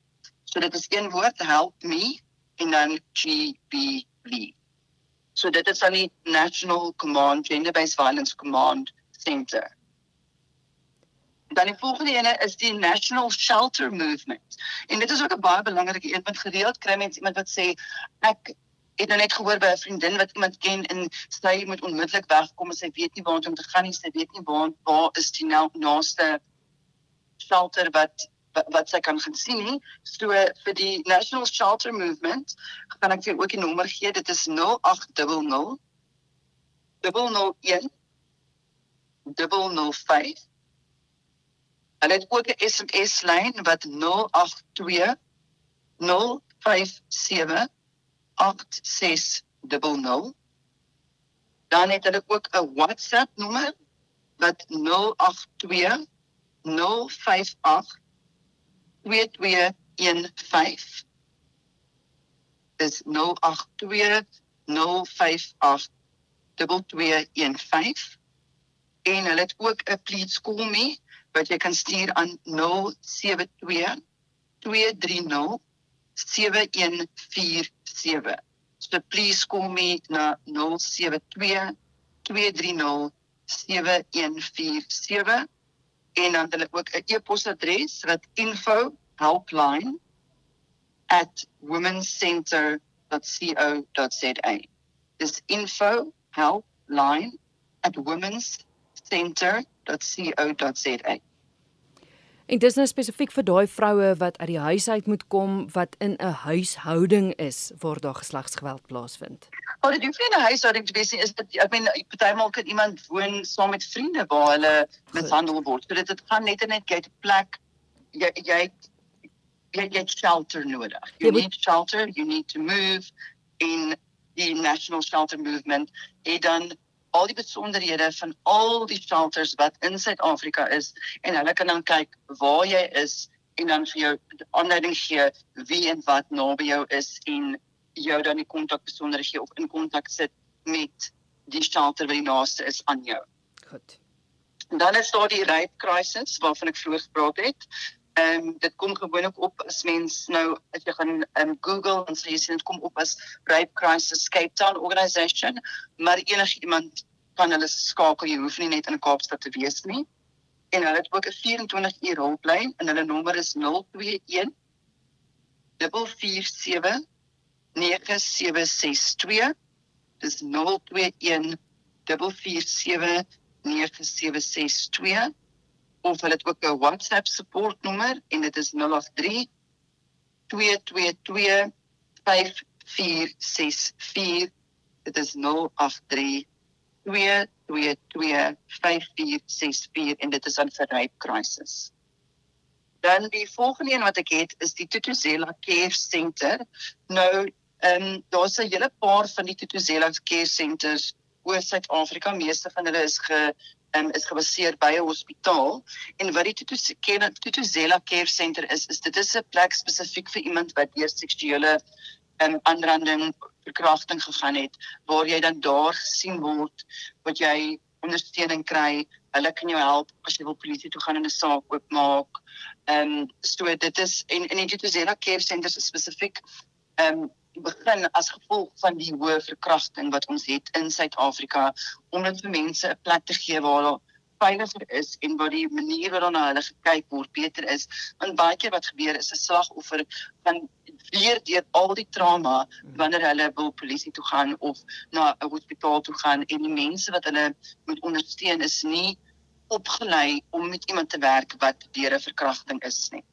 So dit is een woord help me en dan GBV. So dit is aan die National Command Gender Based Violence Command Center. Dan die volgende ene is die National Shelter Movement. En dit is ook 'n baie belangrike een want gereeld kry mense iemand wat sê ek het nou net gehoor by 'n vriendin wat iemand ken en sy moet onmiddellik wegkom en sy weet nie waar om te gaan nie, sy weet nie waar waar is die nou naaste shelter wat wat sy kan gaan sien nie. So vir die National Shelter Movement gaan ek vir ook die nommer gee. Dit is 0800 001 005 Hulle het ook 'n SMS lyn wat 082 057 8600. Dan het hulle ook 'n WhatsApp nommer wat 082 058 2215. Dis 082 058 2215. En hulle het ook 'n please call me wat jy kan stuur aan 072 230 7147. So please call me na 072 230 7147 en dan hulle ook 'n e-posadres wat info@womencenter.co.za. Dis info@womencenter.co.za www.rsg.co.za. En dis nou spesifiek vir daai vroue wat uit die huis uit moet kom wat in 'n huishouding is waar daar geslagsgeweld plaasvind. Al die hoef nie 'n huishouding te wees nie, is dit ek meen partymal kan iemand woon saam met vriende waar hulle mishandel word. So dit dit gaan net net jy 'n plek jy jy jy jy shelter nodig. You moet, need shelter, you need to move in the national shelter movement. En dan al die besonderhede van al die shelters wat in Suid-Afrika is en hulle kan dan kyk waar jy is en dan vir jou aanleiding gee wie en wat naby jou is en jou dan die kontak besonderhede gee of in kontak sit met die shelter wat die naaste is aan jou. Goed. Dan is daar die rape crisis waarvan ek vroeër gepraat het. Ehm um, dit kom gewoonlik op as mens nou as jy gaan um, Google en sê jy sien dit kom op as Rape Crisis Cape Town Organisation, maar enige iemand kan hulle skakel. Jy hoef nie net in Kaapstad te wees nie. En hulle het ook 'n 24 uur hulplyn en hulle nommer is 021 447 9762. Dis 021 447 9762 of hulle het ook 'n WhatsApp support nommer en dit is 083 222 5464 dit is 083 222 5464 en dit is aan vir rape crisis. Dan die volgende een wat ek het is die Tutuzela Care Center. Nou ehm um, daar's 'n hele paar van die Tutuzela Care Centers oor Suid-Afrika. Meeste van hulle is ge um, is gebaseer by 'n hospitaal en wat die Tutuzela Care Center is is dit is 'n plek spesifiek vir iemand wat deur seksuele um, aanranding verkrachting gegaan het waar jy dan daar gesien word wat jy ondersteuning kry hulle kan jou help as jy wil polisie toe gaan en 'n saak oopmaak. Ehm um, so dit is en in die Tutuzela Care Center spesifiek ehm um, begin as gevolg van die hoë verkrachting wat ons het in Suid-Afrika om dit vir mense 'n plek te gee waar hulle veiliger is en waar die manier waarop hulle gekyk word beter is. Want baie keer wat gebeur is 'n slagoffer van weer deur al die trauma wanneer hulle wil polisie toe gaan of na 'n hospitaal toe gaan en die mense wat hulle moet ondersteun is nie opgelei om met iemand te werk wat deur 'n verkrachting is nie.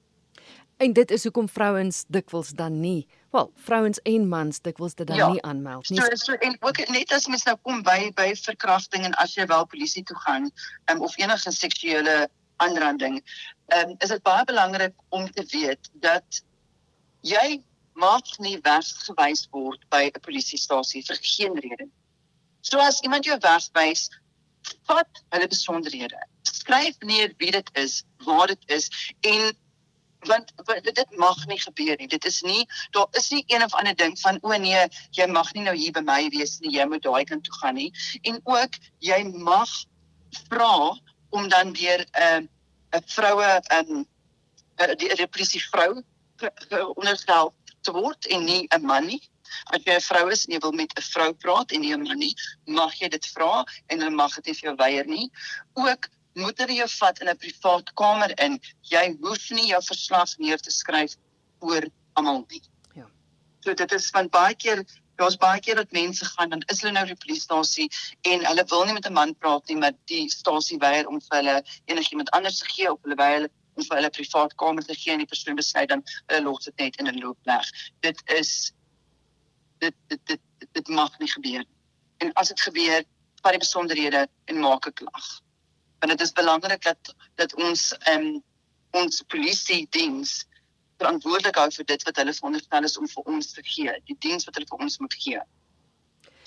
En dit is hoekom vrouens dikwels dan nie Wel, vrouens en mans dikwels dit dan ja, nie aanmeld nie. So so en ook net as mens nou kom by by verkrachting en as jy wel polisie toe gaan um, of enige seksuele aanranding, um, is dit baie belangrik om te weet dat jy mag nie weggewys word by 'n polisiestasie vir geen rede. So as iemand jou wegwys, vat hulle besonderhede. Skryf neer wie dit is, waar dit is en want dit mag nie gebeur nie. Dit is nie daar is nie een of ander ding van o nee, jy mag nie nou hier by my wees nie. Jy moet daai kant toe gaan nie. En ook jy mag vra om dan deur 'n uh, 'n vroue 'n um, uh, die repressie vrou onderstel te word en nie 'n man nie. As jy 'n vrou is en jy wil met 'n vrou praat en nie 'n man nie, mag jy dit vra en hulle mag dit nie vir jou weier nie. Ook moet hulle jou vat in 'n privaat kamer in. Jy hoef nie jou verslag neer te skryf oor almal nie. Ja. So dit is van baie keer daar's baie keer dat mense gaan dan is hulle nou by die polisiestasie en hulle wil nie met 'n man praat nie, maar die stasie weier om vir hulle enigiemand anders te gee of hulle weier om vir hulle privaat kamer te gee en die persoon besluit dan hulle los dit net in 'n loopleg. Dit is dit dit dit, dit mag nie gebeur. En as dit gebeur, vat die besonderhede en maak 'n klag want dit is belangrik dat dat ons ehm um, ons polisie diens verantwoordelik hou vir dit wat hulle veronderstel is om vir ons te gee, die diens wat hulle vir ons moet gee.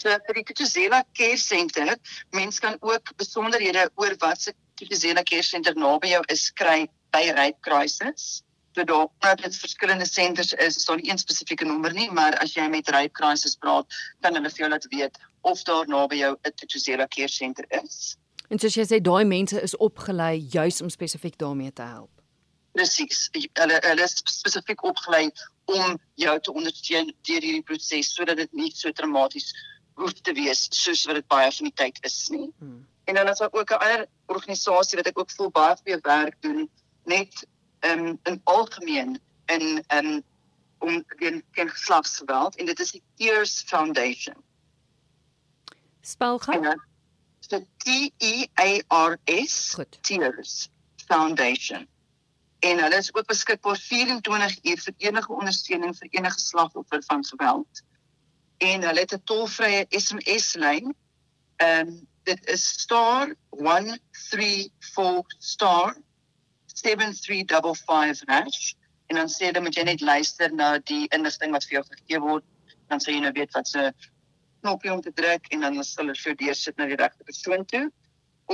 So vir die Tutuzela Care Center, mense kan ook besonderhede oor wat se Tutuzela Care Center naby jou is kry by Rape Crisis. So daar nou dit verskillende senters is, is daar nie een spesifieke nommer nie, maar as jy met Rape Crisis praat, kan hulle vir jou laat weet of daar naby jou 'n Tutuzela Care Center is. En soos jy sê, daai mense is opgelei juis om spesifiek daarmee te help. Presies. Hulle hulle is spesifiek opgelei om jou te ondersteun deur hierdie proses sodat dit nie so traumaties hoef te wees soos wat dit baie van die tyd is nie. Hmm. En dan is daar ook 'n ander organisasie wat ek ook voel baie goeie werk doen net um, in algemeen in in om teen teen geslagsgeweld en dit is die Tears Foundation. Spel gou so T E A R S Tears Foundation. En hulle is ook beskikbaar 24 uur vir enige ondersteuning vir enige slagoffer van geweld. En hulle het 'n tolvrye SMS lyn. Ehm um, dit is star 134 star 7355 hash en dan sê hulle moet jy net luister na die inligting wat vir jou gegee word dan sê jy nou weet wat se knoppie om te druk en dan sal hulle vir deur sit na die regte persoon toe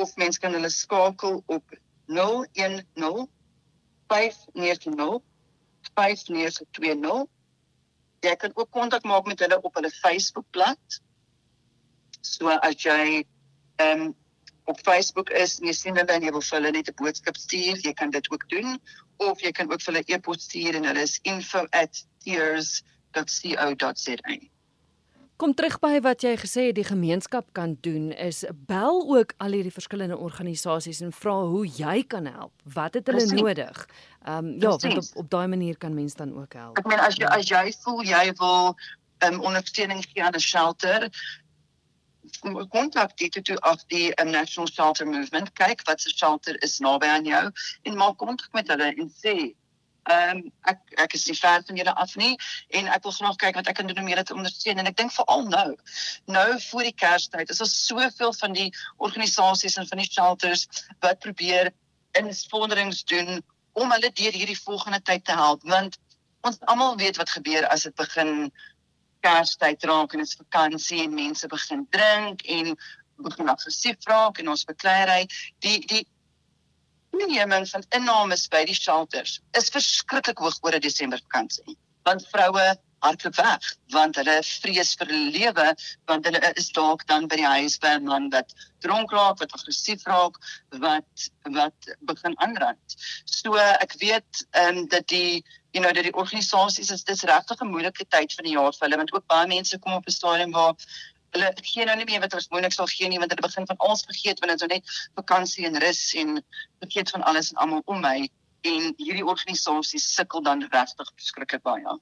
of mens kan hulle skakel op 010 590 5920 jy kan ook kontak maak met hulle op hulle Facebookblad. So as jy ehm um, op Facebook is en jy sien hulle en jy wil vir hulle net 'n boodskap stuur jy kan dit ook doen. Of jy kan ook vir hulle e-pos stuur en hulle is info@tears.co.za Kom terug by wat jy gesê het die gemeenskap kan doen is bel ook al hierdie verskillende organisasies en vra hoe jy kan help. Wat het hulle Precies. nodig? Ehm um, ja, want op, op daai manier kan mense dan ook help. Ek meen as jy as jy voel jy wil um, ondersteuning gee aan 'n shelter kontak dit toe af die um, National Shelter Movement kyk wat se shelter is naby aan jou en maak kontak met hulle en sê ehm um, ek ek is nie ver van julle af nie en ek wil graag kyk wat ek kan doen om julle te ondersteun en ek dink veral nou nou voor die Kerstyd is daar soveel van die organisasies en van die shelters wat probeer insponderings doen om hulle deur hierdie volgende tyd te help want ons almal weet wat gebeur as dit begin Kerstyd raak en dit is vakansie en mense begin drink en begin aggressief raak en ons bekleierery die die minimum van innames by die shelters is verskriklik hoog oor 'n Desember vakansie want vroue hardloop weg want hulle vrees vir hulle lewe want hulle is dalk dan by die huis by 'n man wat dronk raak wat aggressief raak wat wat begin aanrand. So ek weet ehm um, dat die you know dat die organisasies is dis regtig 'n moeilike tyd van die jaar vir hulle want ook baie mense kom op 'n stadium waar hulle gee nou nie meer wat ons moontlik sal gee nie want hulle begin van alles vergeet want dit is nou net vakansie en rus en vergeet van alles en almal om my en hierdie organisasies sukkel dan regtig verskriklik baie. Ja.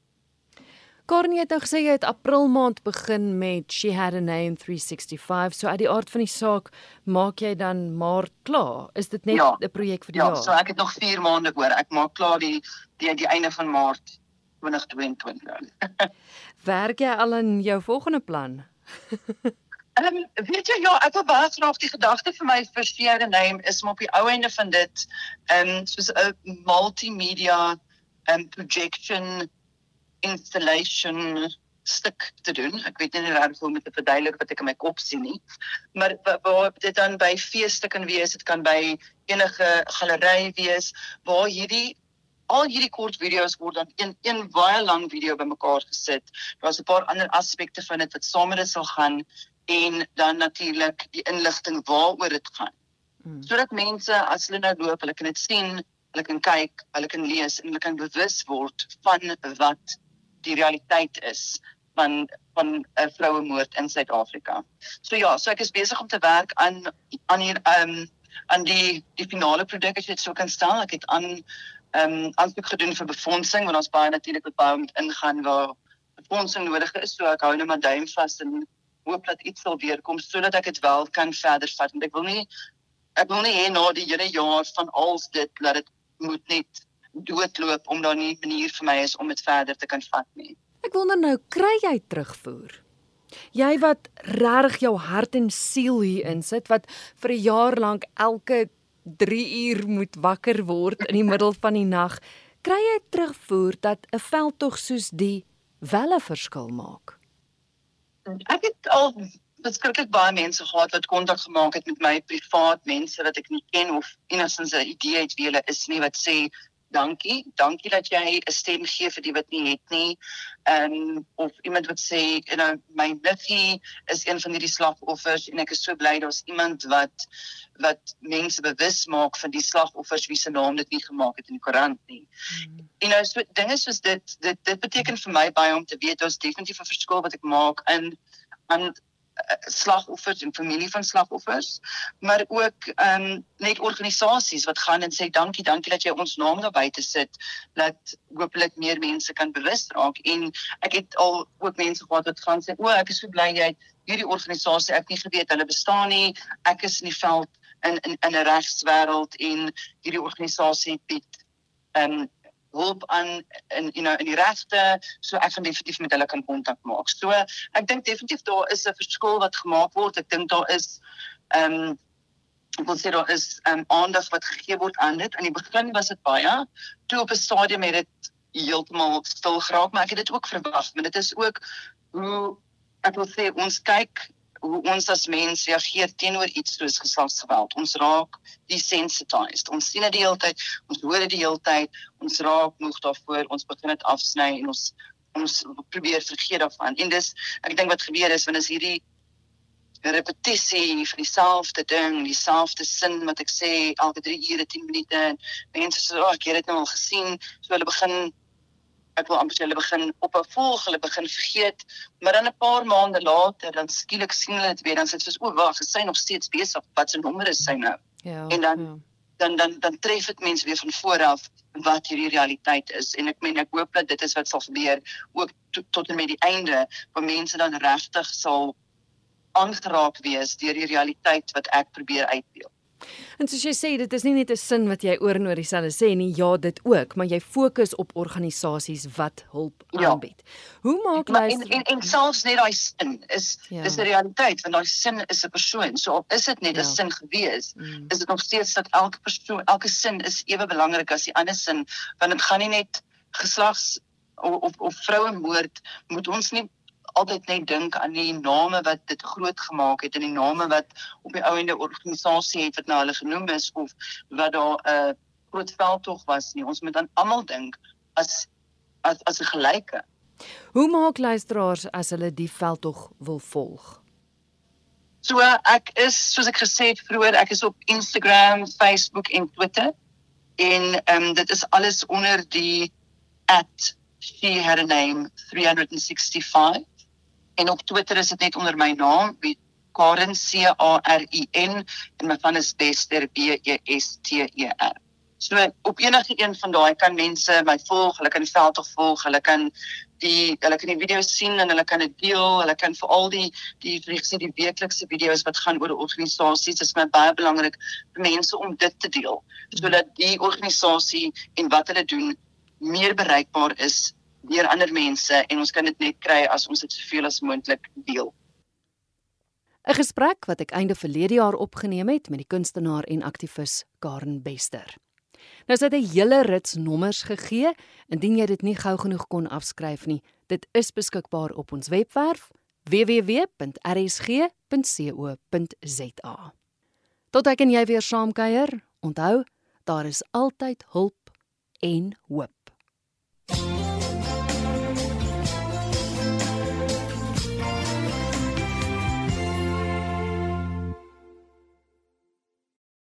Cornie het nou gesê jy het April maand begin met She Had a Name 365. So uit die aard van die saak maak jy dan maar klaar. Is dit net 'n ja, projek vir die ja, jaar? Ja, so ek het nog 4 maande oor. Ek maak klaar die die die einde van Maart 2022. Werk jy al aan jou volgende plan? Ehm um, weet jy ja, ek wil baie graag die gedagte vir my Had a Name is om op die ou einde van dit ehm um, soos 'n multimedia ehm um, projection installation stuk te doen. Ek weet nie regtig hoe om dit te verduidelik wat ek in my kop sien nie. Maar waar dit dan by feeste kan wees, dit kan by enige galery wees waar hierdie al hierdie kort video's word dan in een baie lang video bymekaar gesit. Daar's 'n paar ander aspekte van dit wat saam met dit sal gaan en dan natuurlik die inligting waaroor dit gaan. Hmm. Sodat mense as hulle nou loop, hulle kan dit sien, hulle kan kyk, hulle kan lees en hulle kan bewus word van wat die realiteit is van van 'n uh, vroue moord in Suid-Afrika. So ja, so ek is besig om te werk aan aan hier ehm um, aan die die finale produk as jy dit sou kan stel. Ek het aan ehm um, aansoek gedoen vir befondsing want ons baie natuurlik met baie moet ingaan waar befondsing nodig is. So ek hou net my duim vas en hoop dat iets sal weerkom sodat ek dit wel kan verder vat want ek wil nie ek wil nie hê na die hele jaar van als dit dat dit moet net doodloop om daar nie 'n manier vir my is om dit verder te kan vat nie. Ek wonder nou, kry jy terugvoer? Jy wat regtig jou hart en siel hier insit wat vir 'n jaar lank elke 3 uur moet wakker word in die middel van die nag, kry jy terugvoer dat 'n veldtog soos die wel 'n verskil maak? Ek het al beskiklik baie mense gehad wat kontak gemaak het met my privaat mense wat ek nie ken of enigstens 'n idee het wie hulle is nie wat sê dankie. Dankie dat jy 'n stem gee vir die wat nie het nie. Ehm um, of iemand wat sê, you know, my niggie is een van hierdie slagoffers en ek is so bly daar's iemand wat wat mense bewus maak van die slagoffers wie se naam dit nie gemaak het in die koerant nie. Mm. En nou so dinge soos dit dit dit beteken vir my baie om te weet daar's definitief 'n verskil wat ek maak in aan slagoffers en familie van slagoffers, maar ook ehm um, net organisasies wat gaan en sê dankie, dankie dat jy ons naam daar buite sit dat hopelik meer mense kan bewus raak en ek het al ook mense gehad wat gaan sê o, ek is so bly jy hierdie organisasie ek nie geweet hulle bestaan nie. Ek is in die veld in in in 'n regswêreld en hierdie organisasie bied ehm um, hulp aan in you know in die regte so ek gaan definitief met hulle kan kontak maak. So ek dink definitief daar is 'n verskil wat gemaak word. Ek dink daar is ehm um, ek wil sê daar is ehm um, aandag wat gegee word aan dit. In die begin was dit baie toe op 'n stadium het dit heeltemal stil geraak, maar ek het dit ook verwag, want dit is ook hoe ek wil sê ons kyk hoe ons as mens reageer teenoor iets soos geslagsgeweld. Ons raak desensitized. Ons sien dit die hele tyd, ons hoor dit die hele tyd, ons raak moeg daarvoor, ons begin dit afsny en ons ons probeer vergeet daarvan. En dis ek dink wat gebeur is wanneer is hierdie repetisie van dieselfde ding, dieselfde sin wat ek sê elke 3 ure 10 minute en mense sê, "Ag, oh, ek het dit nou al gesien." So hulle begin ek wil amper sê hulle begin op 'n volg, hulle begin vergeet, maar dan 'n paar maande later dan skielik sien hulle dit weer dan sê dit soos o wag, sy nog steeds besig, wat se nommer is sy nou? Ja. En dan ja. dan dan dan tref dit mense weer van voor af wat hierdie realiteit is en ek meen ek hoop dat dit is wat sal gebeur ook to, tot en met die einde waar mense dan regtig sal aangeraak wees deur die realiteit wat ek probeer uitdeel. En soos jy sê, dit is nie net 'n sin wat jy oor en oor dieselfde sê nie, ja, dit ook, maar jy fokus op organisasies wat hulp ja. aanbied. Hoe maak jy en, en en selfs net daai sin is ja. is 'n realiteit want daai sin is 'n persoon. So is dit net 'n ja. sin gewees, mm. is dit nog steeds dat elke persoon, elke sin is ewe belangrik as die ander sin, want dit gaan nie net geslags of of, of vroue moord moet ons nie altyd net dink aan die name wat dit groot gemaak het en die name wat op die ouende organisasie het wat nou hulle genoem is of wat daar 'n uh, groot veldtog was nie. Ons moet dan almal dink as as as 'n gelyke. Hoe maak luisteraars as hulle die veldtog wil volg? So ek is soos ek gesê het vroeër, ek is op Instagram, Facebook en Twitter. En ehm um, dit is alles onder die @she had a name 365 en op Twitter is dit net onder my naam, Karen C A R I N en my van is Bester B E S T E R. So op enige een van daai kan mense my volg, hulle kan die veld tog volg, hulle kan die hulle kan die video's sien en hulle kan dit deel, hulle kan veral die die regse die weeklikse video's wat gaan oor organisasies, dit is my baie belangrik vir mense om dit te deel sodat die organisasie en wat hulle doen meer bereikbaar is deur ander mense en ons kan dit net kry as ons dit soveel as moontlik deel. 'n Gesprek wat ek einde verlede jaar opgeneem het met die kunstenaar en aktivis Karen Bester. Nou is dit 'n hele rits nommers gegee, indien jy dit nie gou genoeg kon afskryf nie. Dit is beskikbaar op ons webwerf www.rsg.co.za. Tot ek en jy weer saamkuier, onthou, daar is altyd hulp en hoop. thank you